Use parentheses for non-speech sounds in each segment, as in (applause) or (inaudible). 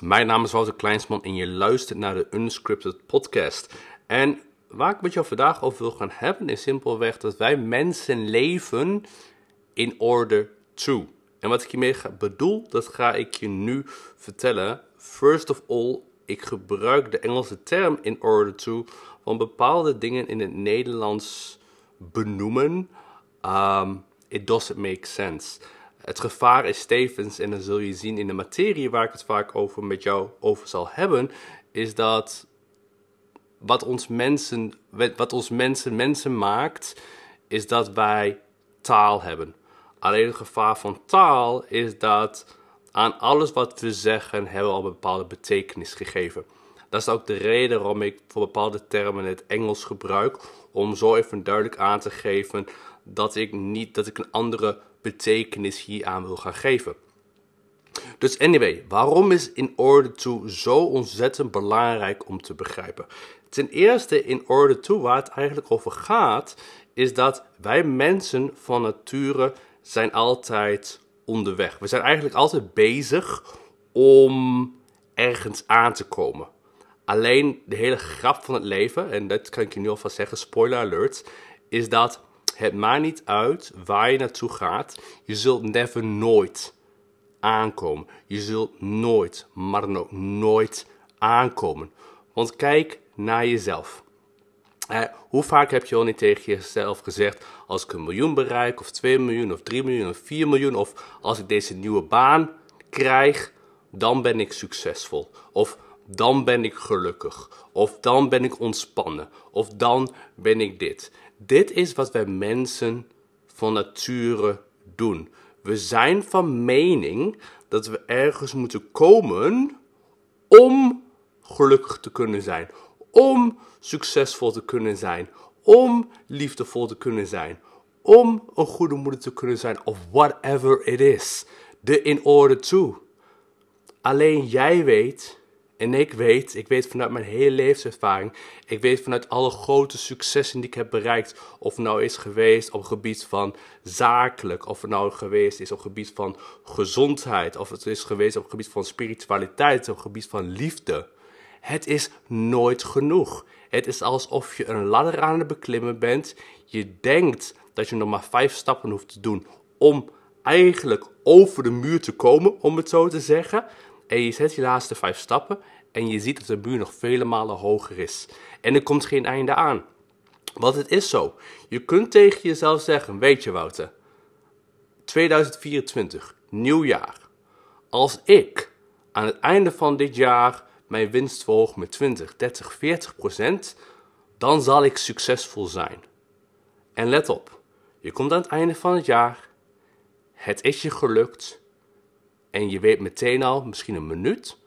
Mijn naam is Wouter Kleinsman en je luistert naar de Unscripted Podcast. En waar ik met jou vandaag over wil gaan hebben is simpelweg dat wij mensen leven in order to. En wat ik hiermee bedoel, dat ga ik je nu vertellen. First of all, ik gebruik de Engelse term in order to van bepaalde dingen in het Nederlands benoemen. Um, it doesn't make sense. Het gevaar is tevens, en dan zul je zien in de materie waar ik het vaak over met jou over zal hebben, is dat wat ons mensen, wat ons mensen mensen maakt, is dat wij taal hebben. Alleen het gevaar van taal is dat aan alles wat we zeggen hebben we al een bepaalde betekenis gegeven. Dat is ook de reden waarom ik voor bepaalde termen het Engels gebruik, om zo even duidelijk aan te geven dat ik niet dat ik een andere betekenis hier aan wil gaan geven. Dus anyway, waarom is in order to zo ontzettend belangrijk om te begrijpen? Ten eerste, in order to, waar het eigenlijk over gaat, is dat wij mensen van nature zijn altijd onderweg. We zijn eigenlijk altijd bezig om ergens aan te komen. Alleen de hele grap van het leven, en dat kan ik je nu alvast zeggen, spoiler alert, is dat het maakt niet uit waar je naartoe gaat. Je zult never nooit aankomen. Je zult nooit, maar nooit aankomen. Want kijk naar jezelf. Eh, hoe vaak heb je al niet tegen jezelf gezegd: als ik een miljoen bereik, of 2 miljoen, of 3 miljoen, of 4 miljoen, of als ik deze nieuwe baan krijg, dan ben ik succesvol. Of dan ben ik gelukkig. Of dan ben ik ontspannen. Of dan ben ik dit. Dit is wat wij mensen van nature doen. We zijn van mening dat we ergens moeten komen om gelukkig te kunnen zijn, om succesvol te kunnen zijn, om liefdevol te kunnen zijn, om een goede moeder te kunnen zijn, of whatever it is. De in order to. Alleen jij weet en ik weet, ik weet vanuit mijn hele levenservaring, ik weet vanuit alle grote successen die ik heb bereikt, of het nou is geweest op gebied van zakelijk, of het nou geweest is op gebied van gezondheid, of het is geweest op het gebied van spiritualiteit, op het gebied van liefde. Het is nooit genoeg. Het is alsof je een ladder aan het beklimmen bent. Je denkt dat je nog maar vijf stappen hoeft te doen om eigenlijk over de muur te komen, om het zo te zeggen. En je zet je laatste vijf stappen en je ziet dat de muur nog vele malen hoger is. En er komt geen einde aan. Want het is zo. Je kunt tegen jezelf zeggen, weet je Wouter, 2024, nieuw jaar. Als ik aan het einde van dit jaar mijn winst verhoog met 20, 30, 40 procent, dan zal ik succesvol zijn. En let op, je komt aan het einde van het jaar, het is je gelukt, en je weet meteen al, misschien een minuut,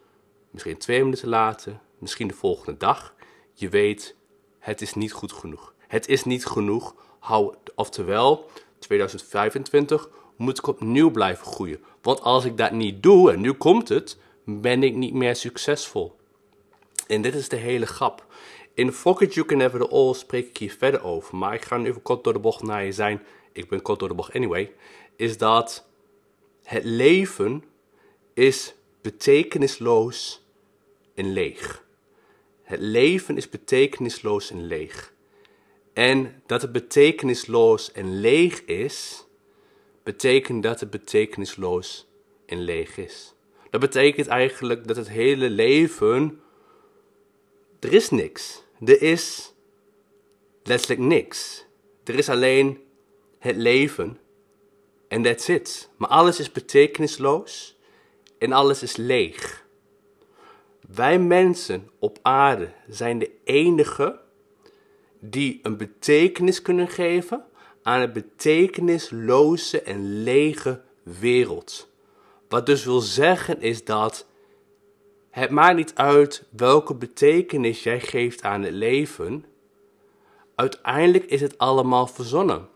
misschien twee minuten later, misschien de volgende dag, je weet, het is niet goed genoeg. Het is niet genoeg. Hou, oftewel, 2025 moet ik opnieuw blijven groeien. Want als ik dat niet doe, en nu komt het, ben ik niet meer succesvol. En dit is de hele grap. In Fuck It You Can Never The All spreek ik hier verder over. Maar ik ga nu even kort door de bocht naar je zijn. Ik ben kort door de bocht anyway. Is dat het leven is betekenisloos en leeg. Het leven is betekenisloos en leeg. En dat het betekenisloos en leeg is, betekent dat het betekenisloos en leeg is. Dat betekent eigenlijk dat het hele leven, er is niks. Er is letterlijk niks. Er is alleen het leven en that's it. Maar alles is betekenisloos en alles is leeg. Wij mensen op aarde zijn de enige die een betekenis kunnen geven aan een betekenisloze en lege wereld. Wat dus wil zeggen is dat het maakt niet uit welke betekenis jij geeft aan het leven. Uiteindelijk is het allemaal verzonnen.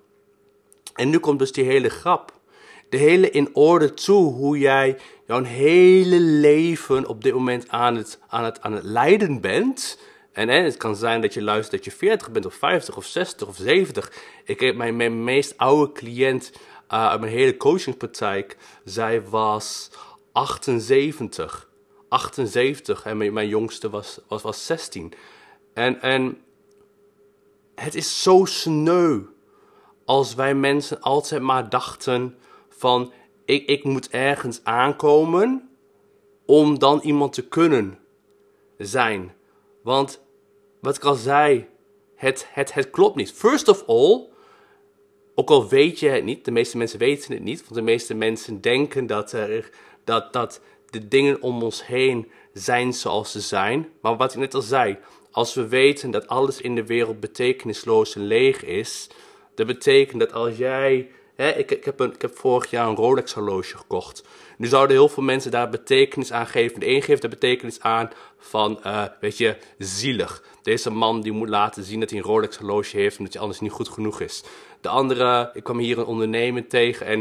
En nu komt dus die hele grap de hele in orde toe hoe jij jouw hele leven op dit moment aan het, aan het, aan het leiden bent. En hè, het kan zijn dat je luistert dat je 40 bent of 50 of 60 of 70. Ik heb mijn, mijn meest oude cliënt uh, uit mijn hele coachingpraktijk. Zij was 78. 78 en mijn, mijn jongste was, was, was 16. En, en het is zo sneu als wij mensen altijd maar dachten van ik, ik moet ergens aankomen om dan iemand te kunnen zijn. Want wat ik al zei, het, het, het klopt niet. First of all, ook al weet je het niet, de meeste mensen weten het niet, want de meeste mensen denken dat, er, dat, dat de dingen om ons heen zijn zoals ze zijn. Maar wat ik net al zei, als we weten dat alles in de wereld betekenisloos en leeg is, dat betekent dat als jij. Ik, ik, heb een, ik heb vorig jaar een Rolex horloge gekocht. Nu zouden heel veel mensen daar betekenis aan geven. De een geeft de betekenis aan van, uh, weet je, zielig. Deze man die moet laten zien dat hij een Rolex horloge heeft omdat hij anders niet goed genoeg is. De andere, ik kwam hier een ondernemer tegen en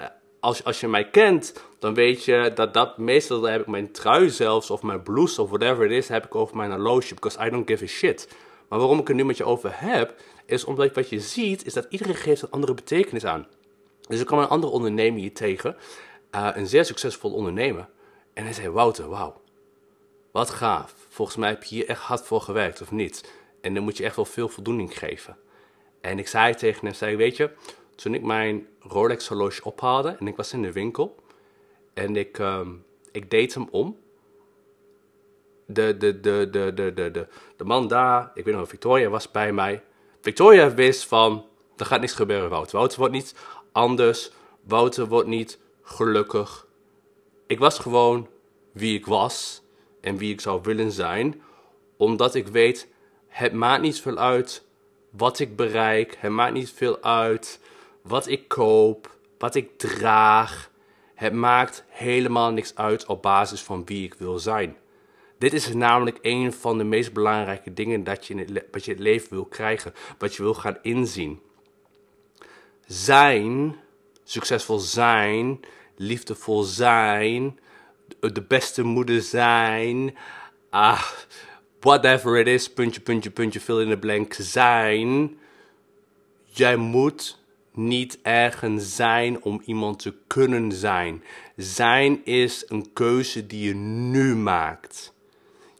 uh, als, als je mij kent, dan weet je dat dat meestal heb ik mijn trui zelfs of mijn blouse of whatever it is, heb ik over mijn horloge because I don't give a shit. Maar waarom ik het nu met je over heb, is omdat wat je ziet, is dat iedereen geeft een andere betekenis aan. Dus ik kwam een andere ondernemer hier tegen, uh, een zeer succesvol ondernemer. En hij zei, Wouter, wauw, wat gaaf. Volgens mij heb je hier echt hard voor gewerkt, of niet? En dan moet je echt wel veel voldoening geven. En ik zei tegen hem, zei, weet je, toen ik mijn Rolex horloge ophaalde en ik was in de winkel en ik, um, ik deed hem om. De, de, de, de, de, de, de, man daar, ik weet nog, Victoria was bij mij. Victoria wist van, er gaat niks gebeuren, Wouter. Wouter wordt niet anders. Wouter wordt niet gelukkig. Ik was gewoon wie ik was en wie ik zou willen zijn, omdat ik weet, het maakt niet veel uit wat ik bereik, het maakt niet veel uit wat ik koop, wat ik draag. Het maakt helemaal niks uit op basis van wie ik wil zijn. Dit is namelijk een van de meest belangrijke dingen dat je in het, je het leven wil krijgen, wat je wil gaan inzien. Zijn, succesvol zijn, liefdevol zijn, de beste moeder zijn, ah, whatever it is, puntje, puntje, puntje, fill in the blank zijn. Jij moet niet ergens zijn om iemand te kunnen zijn. Zijn is een keuze die je nu maakt.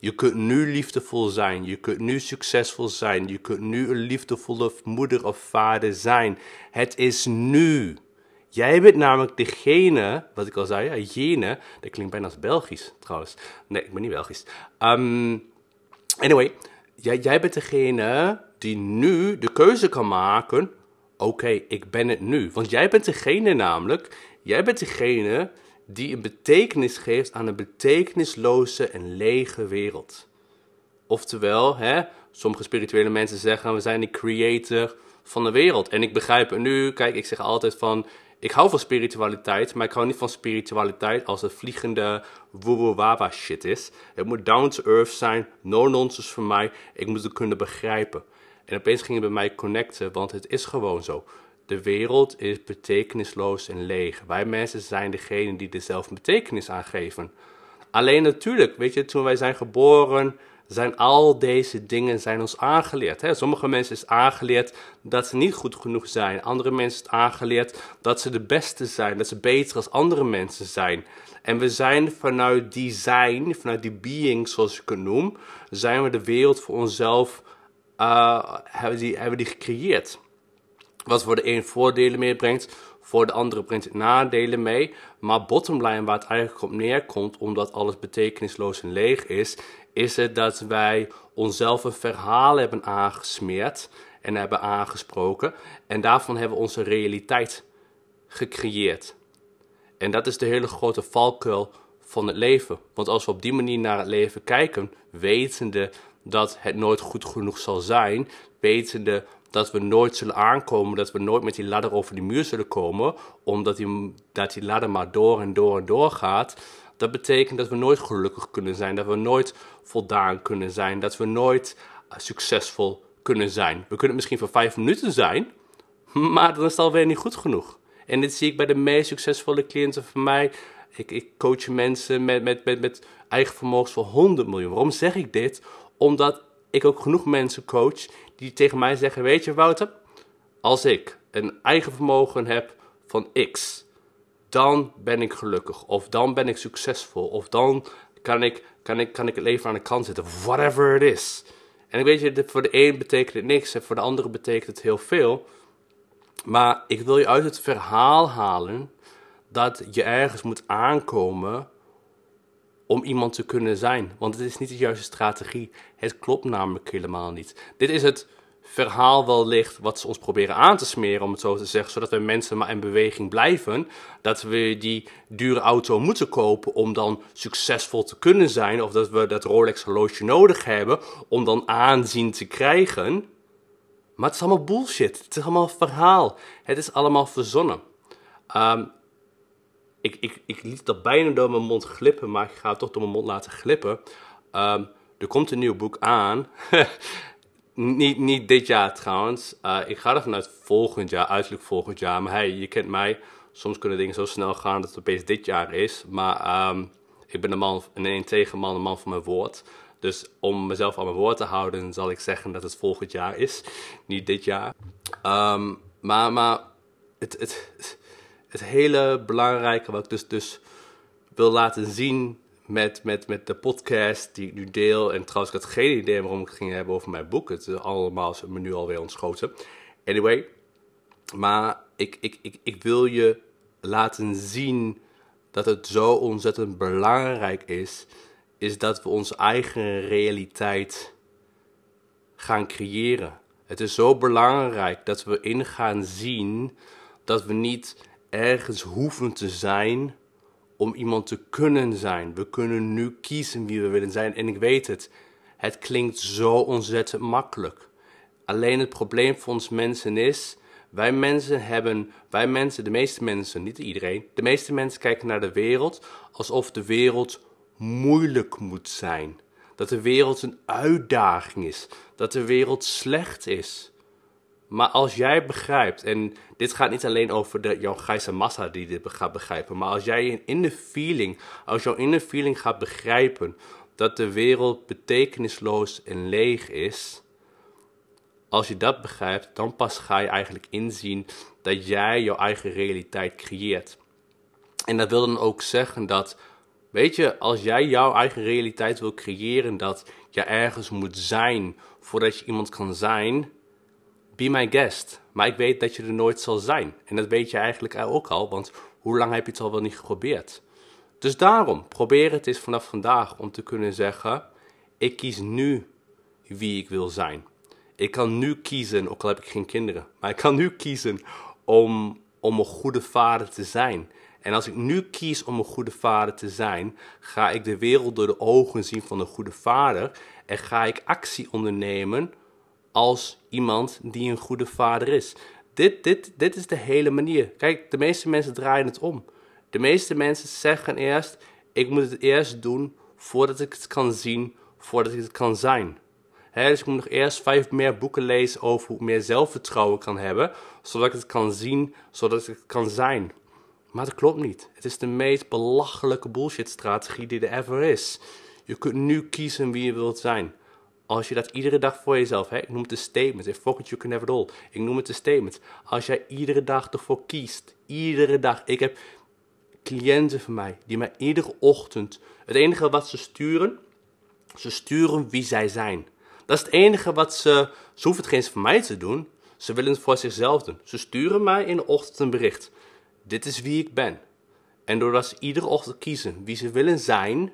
Je kunt nu liefdevol zijn. Je kunt nu succesvol zijn. Je kunt nu een liefdevolle moeder of vader zijn. Het is nu. Jij bent namelijk degene, wat ik al zei, ja, jene, dat klinkt bijna als Belgisch trouwens. Nee, ik ben niet Belgisch. Um, anyway, jij, jij bent degene die nu de keuze kan maken. Oké, ik ben het nu. Want jij bent degene namelijk, jij bent degene die een betekenis geeft aan een betekenisloze en lege wereld. Oftewel, hè, sommige spirituele mensen zeggen we zijn de creator van de wereld. En ik begrijp het nu, kijk, ik zeg altijd van, ik hou van spiritualiteit, maar ik hou niet van spiritualiteit als het vliegende woewoe shit is. Het moet down to earth zijn, no nonsense voor mij, ik moet het kunnen begrijpen. En opeens ging het bij mij connecten, want het is gewoon zo. De wereld is betekenisloos en leeg. Wij mensen zijn degene die er zelf betekenis aan geven. Alleen natuurlijk, weet je, toen wij zijn geboren, zijn al deze dingen zijn ons aangeleerd. Hè? Sommige mensen is aangeleerd dat ze niet goed genoeg zijn. Andere mensen is aangeleerd dat ze de beste zijn, dat ze beter als andere mensen zijn. En we zijn vanuit die zijn, vanuit die being, zoals ik het noem, zijn we de wereld voor onszelf, uh, hebben, die, hebben die gecreëerd. Wat voor de een voordelen meebrengt, voor de andere brengt nadelen mee. Maar bottomline, waar het eigenlijk op neerkomt, omdat alles betekenisloos en leeg is, is het dat wij onszelf een verhaal hebben aangesmeerd en hebben aangesproken. En daarvan hebben we onze realiteit gecreëerd. En dat is de hele grote valkuil van het leven. Want als we op die manier naar het leven kijken, wetende dat het nooit goed genoeg zal zijn, wetende dat we nooit zullen aankomen, dat we nooit met die ladder over die muur zullen komen, omdat die, dat die ladder maar door en door en door gaat, dat betekent dat we nooit gelukkig kunnen zijn, dat we nooit voldaan kunnen zijn, dat we nooit uh, succesvol kunnen zijn. We kunnen misschien voor vijf minuten zijn, (laughs) maar dan is het alweer niet goed genoeg. En dit zie ik bij de meest succesvolle cliënten van mij. Ik, ik coach mensen met, met, met, met eigen vermogens voor 100 miljoen. Waarom zeg ik dit? Omdat ik ook genoeg mensen coach die tegen mij zeggen: Weet je, Wouter, als ik een eigen vermogen heb van X, dan ben ik gelukkig. Of dan ben ik succesvol. Of dan Kan ik, kan ik, kan ik het leven aan de kant zetten? Whatever it is. En ik weet je, voor de een betekent het niks en voor de andere betekent het heel veel. Maar ik wil je uit het verhaal halen dat je ergens moet aankomen om iemand te kunnen zijn. Want het is niet de juiste strategie. Het klopt namelijk helemaal niet. Dit is het verhaal wellicht wat ze ons proberen aan te smeren, om het zo te zeggen, zodat we mensen maar in beweging blijven. Dat we die dure auto moeten kopen om dan succesvol te kunnen zijn, of dat we dat Rolex horloge nodig hebben om dan aanzien te krijgen. Maar het is allemaal bullshit. Het is allemaal verhaal. Het is allemaal verzonnen. Ehm, ik, ik, ik liet dat bijna door mijn mond glippen, maar ik ga het toch door mijn mond laten glippen. Ehm, er komt een nieuw boek aan. (laughs) niet, niet dit jaar trouwens. Uh, ik ga er vanuit volgend jaar, uiterlijk volgend jaar. Maar hey, je kent mij. Soms kunnen dingen zo snel gaan dat het opeens dit jaar is. Maar um, ik ben een man, een tegen man, een man van mijn woord. Dus om mezelf aan mijn woord te houden, zal ik zeggen dat het volgend jaar is. Niet dit jaar. Um, maar maar het, het, het hele belangrijke wat ik dus, dus wil laten zien met, met, met de podcast die ik nu deel. En trouwens, ik had geen idee waarom ik het ging hebben over mijn boek. Het is allemaal me nu alweer ontschoten. Anyway, maar ik, ik, ik, ik wil je laten zien dat het zo ontzettend belangrijk is, is dat we onze eigen realiteit gaan creëren. Het is zo belangrijk dat we in gaan zien dat we niet ergens hoeven te zijn om iemand te kunnen zijn. We kunnen nu kiezen wie we willen zijn. En ik weet het, het klinkt zo ontzettend makkelijk. Alleen het probleem voor ons mensen is, wij mensen hebben, wij mensen, de meeste mensen, niet iedereen, de meeste mensen kijken naar de wereld alsof de wereld moeilijk moet zijn. Dat de wereld een uitdaging is. Dat de wereld slecht is. Maar als jij begrijpt, en dit gaat niet alleen over de, jouw grijze massa die dit gaat begrijpen, maar als jij in de feeling, als jouw in de feeling gaat begrijpen dat de wereld betekenisloos en leeg is, als je dat begrijpt, dan pas ga je eigenlijk inzien dat jij jouw eigen realiteit creëert. En dat wil dan ook zeggen dat, weet je, als jij jouw eigen realiteit wil creëren, dat je ergens moet zijn voordat je iemand kan zijn, be my guest. Maar ik weet dat je er nooit zal zijn. En dat weet je eigenlijk ook al, want hoe lang heb je het al wel niet geprobeerd? Dus daarom, probeer het eens vanaf vandaag om te kunnen zeggen: ik kies nu wie ik wil zijn. Ik kan nu kiezen, ook al heb ik geen kinderen, maar ik kan nu kiezen om, om een goede vader te zijn. En als ik nu kies om een goede vader te zijn, ga ik de wereld door de ogen zien van een goede vader en ga ik actie ondernemen als iemand die een goede vader is. Dit, dit, dit is de hele manier. Kijk, de meeste mensen draaien het om. De meeste mensen zeggen eerst: ik moet het eerst doen voordat ik het kan zien, voordat ik het kan zijn. dus ik moet nog eerst vijf meer boeken lezen over hoe ik meer zelfvertrouwen kan hebben, zodat ik het kan zien, zodat ik het kan zijn. Maar dat klopt niet. Het is de meest belachelijke bullshit-strategie die er ever is. Je kunt nu kiezen wie je wilt zijn. Als je dat iedere dag voor jezelf, hè, ik noem het een statement, if fuck it, you can have it all. Ik noem het een statement. Als jij iedere dag ervoor kiest, iedere dag. Ik heb cliënten van mij die mij iedere ochtend, het enige wat ze sturen, ze sturen wie zij zijn. Dat is het enige wat ze, ze hoeven het geen voor mij te doen, ze willen het voor zichzelf doen. Ze sturen mij in de ochtend een bericht. Dit is wie ik ben. En doordat ze iedere ochtend kiezen wie ze willen zijn,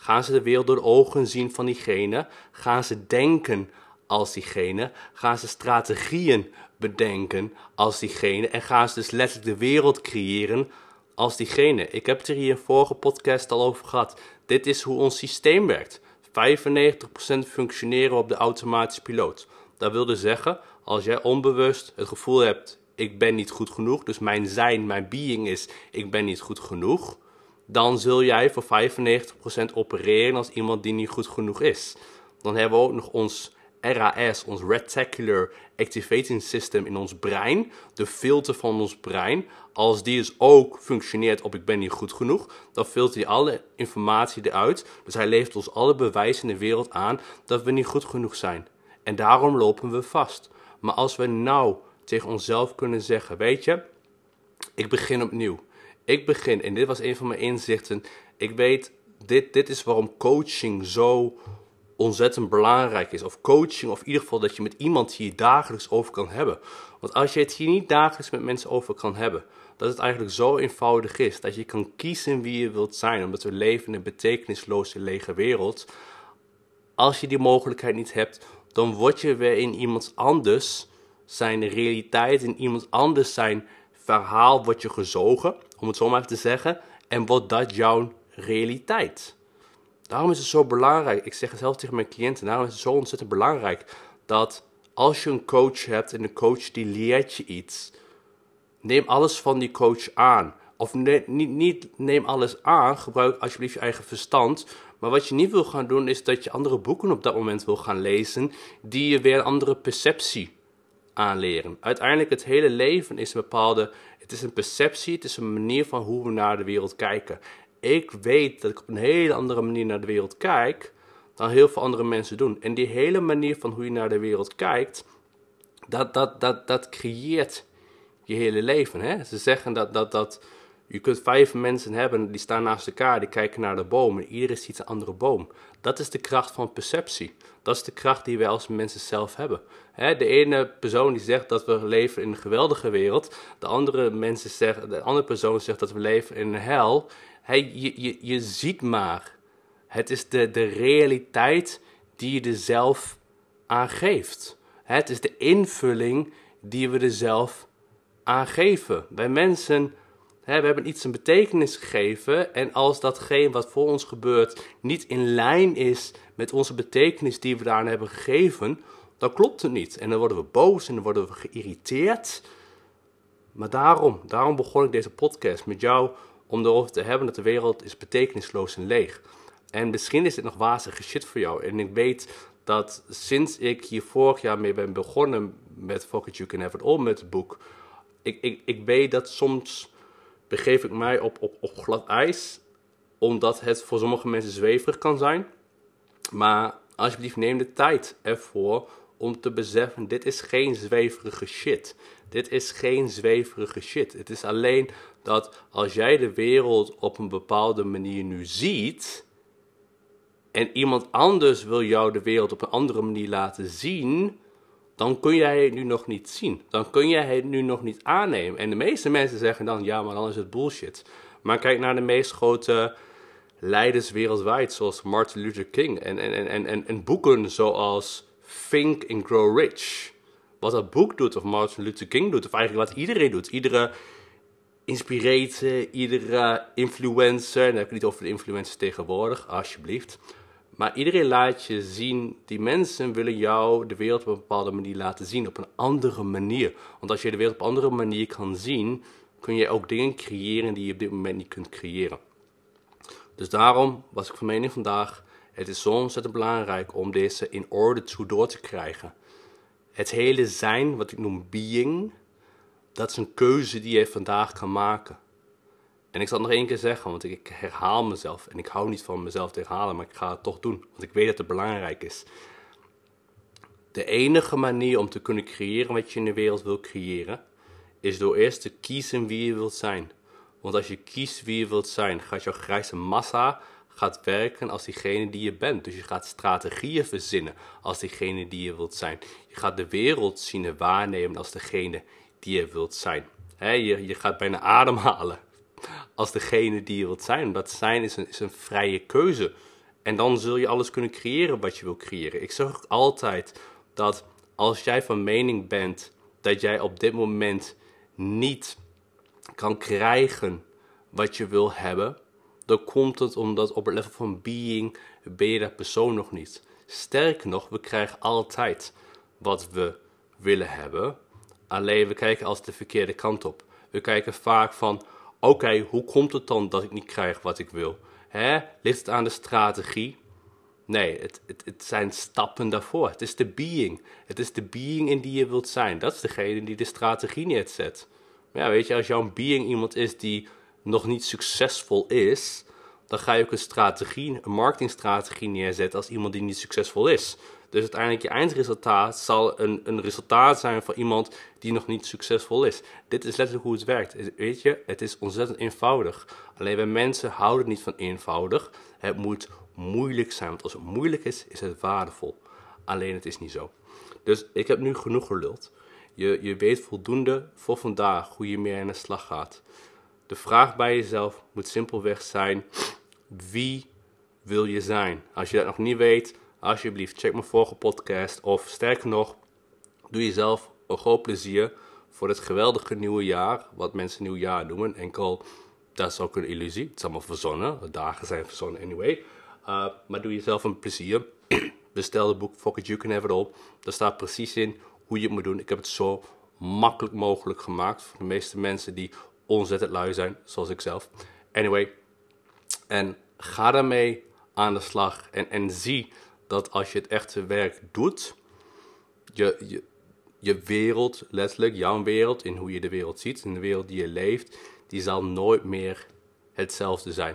Gaan ze de wereld door de ogen zien van diegene? Gaan ze denken als diegene? Gaan ze strategieën bedenken als diegene? En gaan ze dus letterlijk de wereld creëren als diegene? Ik heb het er hier in vorige podcast al over gehad. Dit is hoe ons systeem werkt. 95% functioneren op de automatische piloot. Dat wil dus zeggen, als jij onbewust het gevoel hebt, ik ben niet goed genoeg, dus mijn zijn, mijn being is, ik ben niet goed genoeg, dan zul jij voor 95% opereren als iemand die niet goed genoeg is. Dan hebben we ook nog ons RAS, ons Reticular Activating System in ons brein, de filter van ons brein. Als die dus ook functioneert op ik ben niet goed genoeg, dan filtert hij alle informatie eruit. Dus hij levert ons alle bewijzen in de wereld aan dat we niet goed genoeg zijn. En daarom lopen we vast. Maar als we nou tegen onszelf kunnen zeggen, weet je, ik begin opnieuw. Ik begin, en dit was een van mijn inzichten. Ik weet dit, dit is waarom coaching zo ontzettend belangrijk is. Of coaching, of in ieder geval dat je met iemand hier dagelijks over kan hebben. Want als je het hier niet dagelijks met mensen over kan hebben, dat het eigenlijk zo eenvoudig is dat je kan kiezen wie je wilt zijn, omdat we leven in een betekenisloze lege wereld. Als je die mogelijkheid niet hebt, dan word je weer in iemand anders zijn realiteit, in iemand anders zijn verhaal wordt je gezogen, om het zo maar even te zeggen, en wordt dat jouw realiteit. Daarom is het zo belangrijk, ik zeg het zelf tegen mijn cliënten, daarom is het zo ontzettend belangrijk dat als je een coach hebt en de coach die leert je iets, neem alles van die coach aan. Of niet, niet neem alles aan, gebruik alsjeblieft je eigen verstand. Maar wat je niet wil gaan doen, is dat je andere boeken op dat moment wil gaan lezen, die je weer een andere perceptie aanleren. Uiteindelijk, het hele leven is een bepaalde, het is een perceptie, het is een manier van hoe we naar de wereld kijken. Ik weet dat ik op een hele andere manier naar de wereld kijk dan heel veel andere mensen doen. En die hele manier van hoe je naar de wereld kijkt, dat, dat, dat, dat creëert je hele leven. Hè? Ze zeggen dat, dat, dat je kunt vijf mensen hebben die staan naast elkaar, die kijken naar de boom en iedereen ziet een andere boom. Dat is de kracht van perceptie. Dat is de kracht die wij als mensen zelf hebben. de ene persoon die zegt dat we leven in een geweldige wereld, de andere, mensen zeggen, de andere persoon zegt dat we leven in een hel. Je, je, je ziet maar. Het is de, de realiteit die je er zelf aan geeft. Het is de invulling die we er zelf aan geven. Bij mensen we hebben iets een betekenis gegeven en als datgene wat voor ons gebeurt niet in lijn is met onze betekenis die we daaraan hebben gegeven, dan klopt het niet. En dan worden we boos en dan worden we geïrriteerd. Maar daarom, daarom begon ik deze podcast met jou om erover te hebben dat de wereld is betekenisloos en leeg. En misschien is dit nog wazige shit voor jou. En ik weet dat sinds ik hier vorig jaar mee ben begonnen met Fuck It You Can Have It All met het boek, ik, ik, ik weet dat soms begeef ik mij op, op, op glad ijs, omdat het voor sommige mensen zweverig kan zijn. Maar alsjeblieft neem de tijd ervoor om te beseffen, dit is geen zweverige shit. Dit is geen zweverige shit. Het is alleen dat als jij de wereld op een bepaalde manier nu ziet en iemand anders wil jou de wereld op een andere manier laten zien, dan kun jij het nu nog niet zien. Dan kun jij het nu nog niet aannemen. En de meeste mensen zeggen dan, ja, maar dan is het bullshit. Maar kijk naar de meest grote leiders wereldwijd, zoals Martin Luther King. En, en, en, en, en boeken zoals Think and Grow Rich. Wat dat boek doet, of Martin Luther King doet, of eigenlijk wat iedereen doet. Iedere inspireert, iedere influencer, dan heb ik niet over de influencers tegenwoordig, alsjeblieft. Maar iedereen laat je zien, die mensen willen jou de wereld op een bepaalde manier laten zien, op een andere manier. Want als je de wereld op een andere manier kan zien, kun je ook dingen creëren die je op dit moment niet kunt creëren. Dus daarom was ik van mening vandaag, het is zo ontzettend belangrijk om deze in orde toe door te krijgen. Het hele zijn, wat ik noem being, dat is een keuze die je vandaag kan maken. En ik zal het nog één keer zeggen, want ik herhaal mezelf. En ik hou niet van mezelf te herhalen, maar ik ga het toch doen. Want ik weet dat het belangrijk is. De enige manier om te kunnen creëren wat je in de wereld wil creëren, is door eerst te kiezen wie je wilt zijn. Want als je kiest wie je wilt zijn, gaat jouw grijze massa gaat werken als diegene die je bent. Dus je gaat strategieën verzinnen als diegene die je wilt zijn. Je gaat de wereld zien en waarnemen als degene die je wilt zijn. je, je gaat bijna ademhalen als degene die je wilt zijn. Dat zijn is een, is een vrije keuze. En dan zul je alles kunnen creëren wat je wil creëren. Ik zeg ook altijd dat als jij van mening bent dat jij op dit moment niet kan krijgen wat je wil hebben, dan komt het omdat op het level van being ben je dat persoon nog niet. Sterker nog, we krijgen altijd wat we willen hebben. Alleen we kijken als de verkeerde kant op. We kijken vaak van, oké, hoe komt het dan dat ik niet krijg wat ik wil? Hè? Ligt het aan de strategie? Nee, het, het, het zijn stappen daarvoor. Het is de being. Het is de being in die je wilt zijn. Dat is degene die de strategie neerzet. Maar ja, weet je, als jouw being iemand is die nog niet succesvol is, dan ga je ook een strategie, een marketingstrategie neerzetten als iemand die niet succesvol is. Dus uiteindelijk je eindresultaat zal een, een resultaat zijn van iemand die nog niet succesvol is. Dit is letterlijk hoe het werkt. Weet je, het is ontzettend eenvoudig. Alleen wij mensen houden niet van eenvoudig. Het moet moeilijk zijn, want als het moeilijk is, is het waardevol. Alleen het is niet zo. Dus ik heb nu genoeg geluld. Je, je weet voldoende voor vandaag hoe je meer aan de slag gaat. De vraag bij jezelf moet simpelweg zijn: wie wil je zijn? Als je dat nog niet weet, alsjeblieft check mijn vorige podcast. Of sterker nog, doe jezelf een groot plezier voor het geweldige nieuwe jaar. Wat mensen nieuw jaar noemen. Enkel, dat is ook een illusie. Het is allemaal verzonnen. De dagen zijn verzonnen anyway. Uh, maar doe jezelf een plezier. (clears throat) Bestel het boek Fuck It, You Can Have It All. Daar staat precies in hoe je het moet doen. Ik heb het zo makkelijk mogelijk gemaakt voor de meeste mensen die ontzettend lui zijn, zoals ik zelf. Anyway, en ga daarmee aan de slag en, en zie dat als je het echte werk doet, je, je, wereld, letterlijk jouw wereld, in hoe je de wereld ziet, in de wereld die je leeft, die zal nooit meer hetzelfde zijn.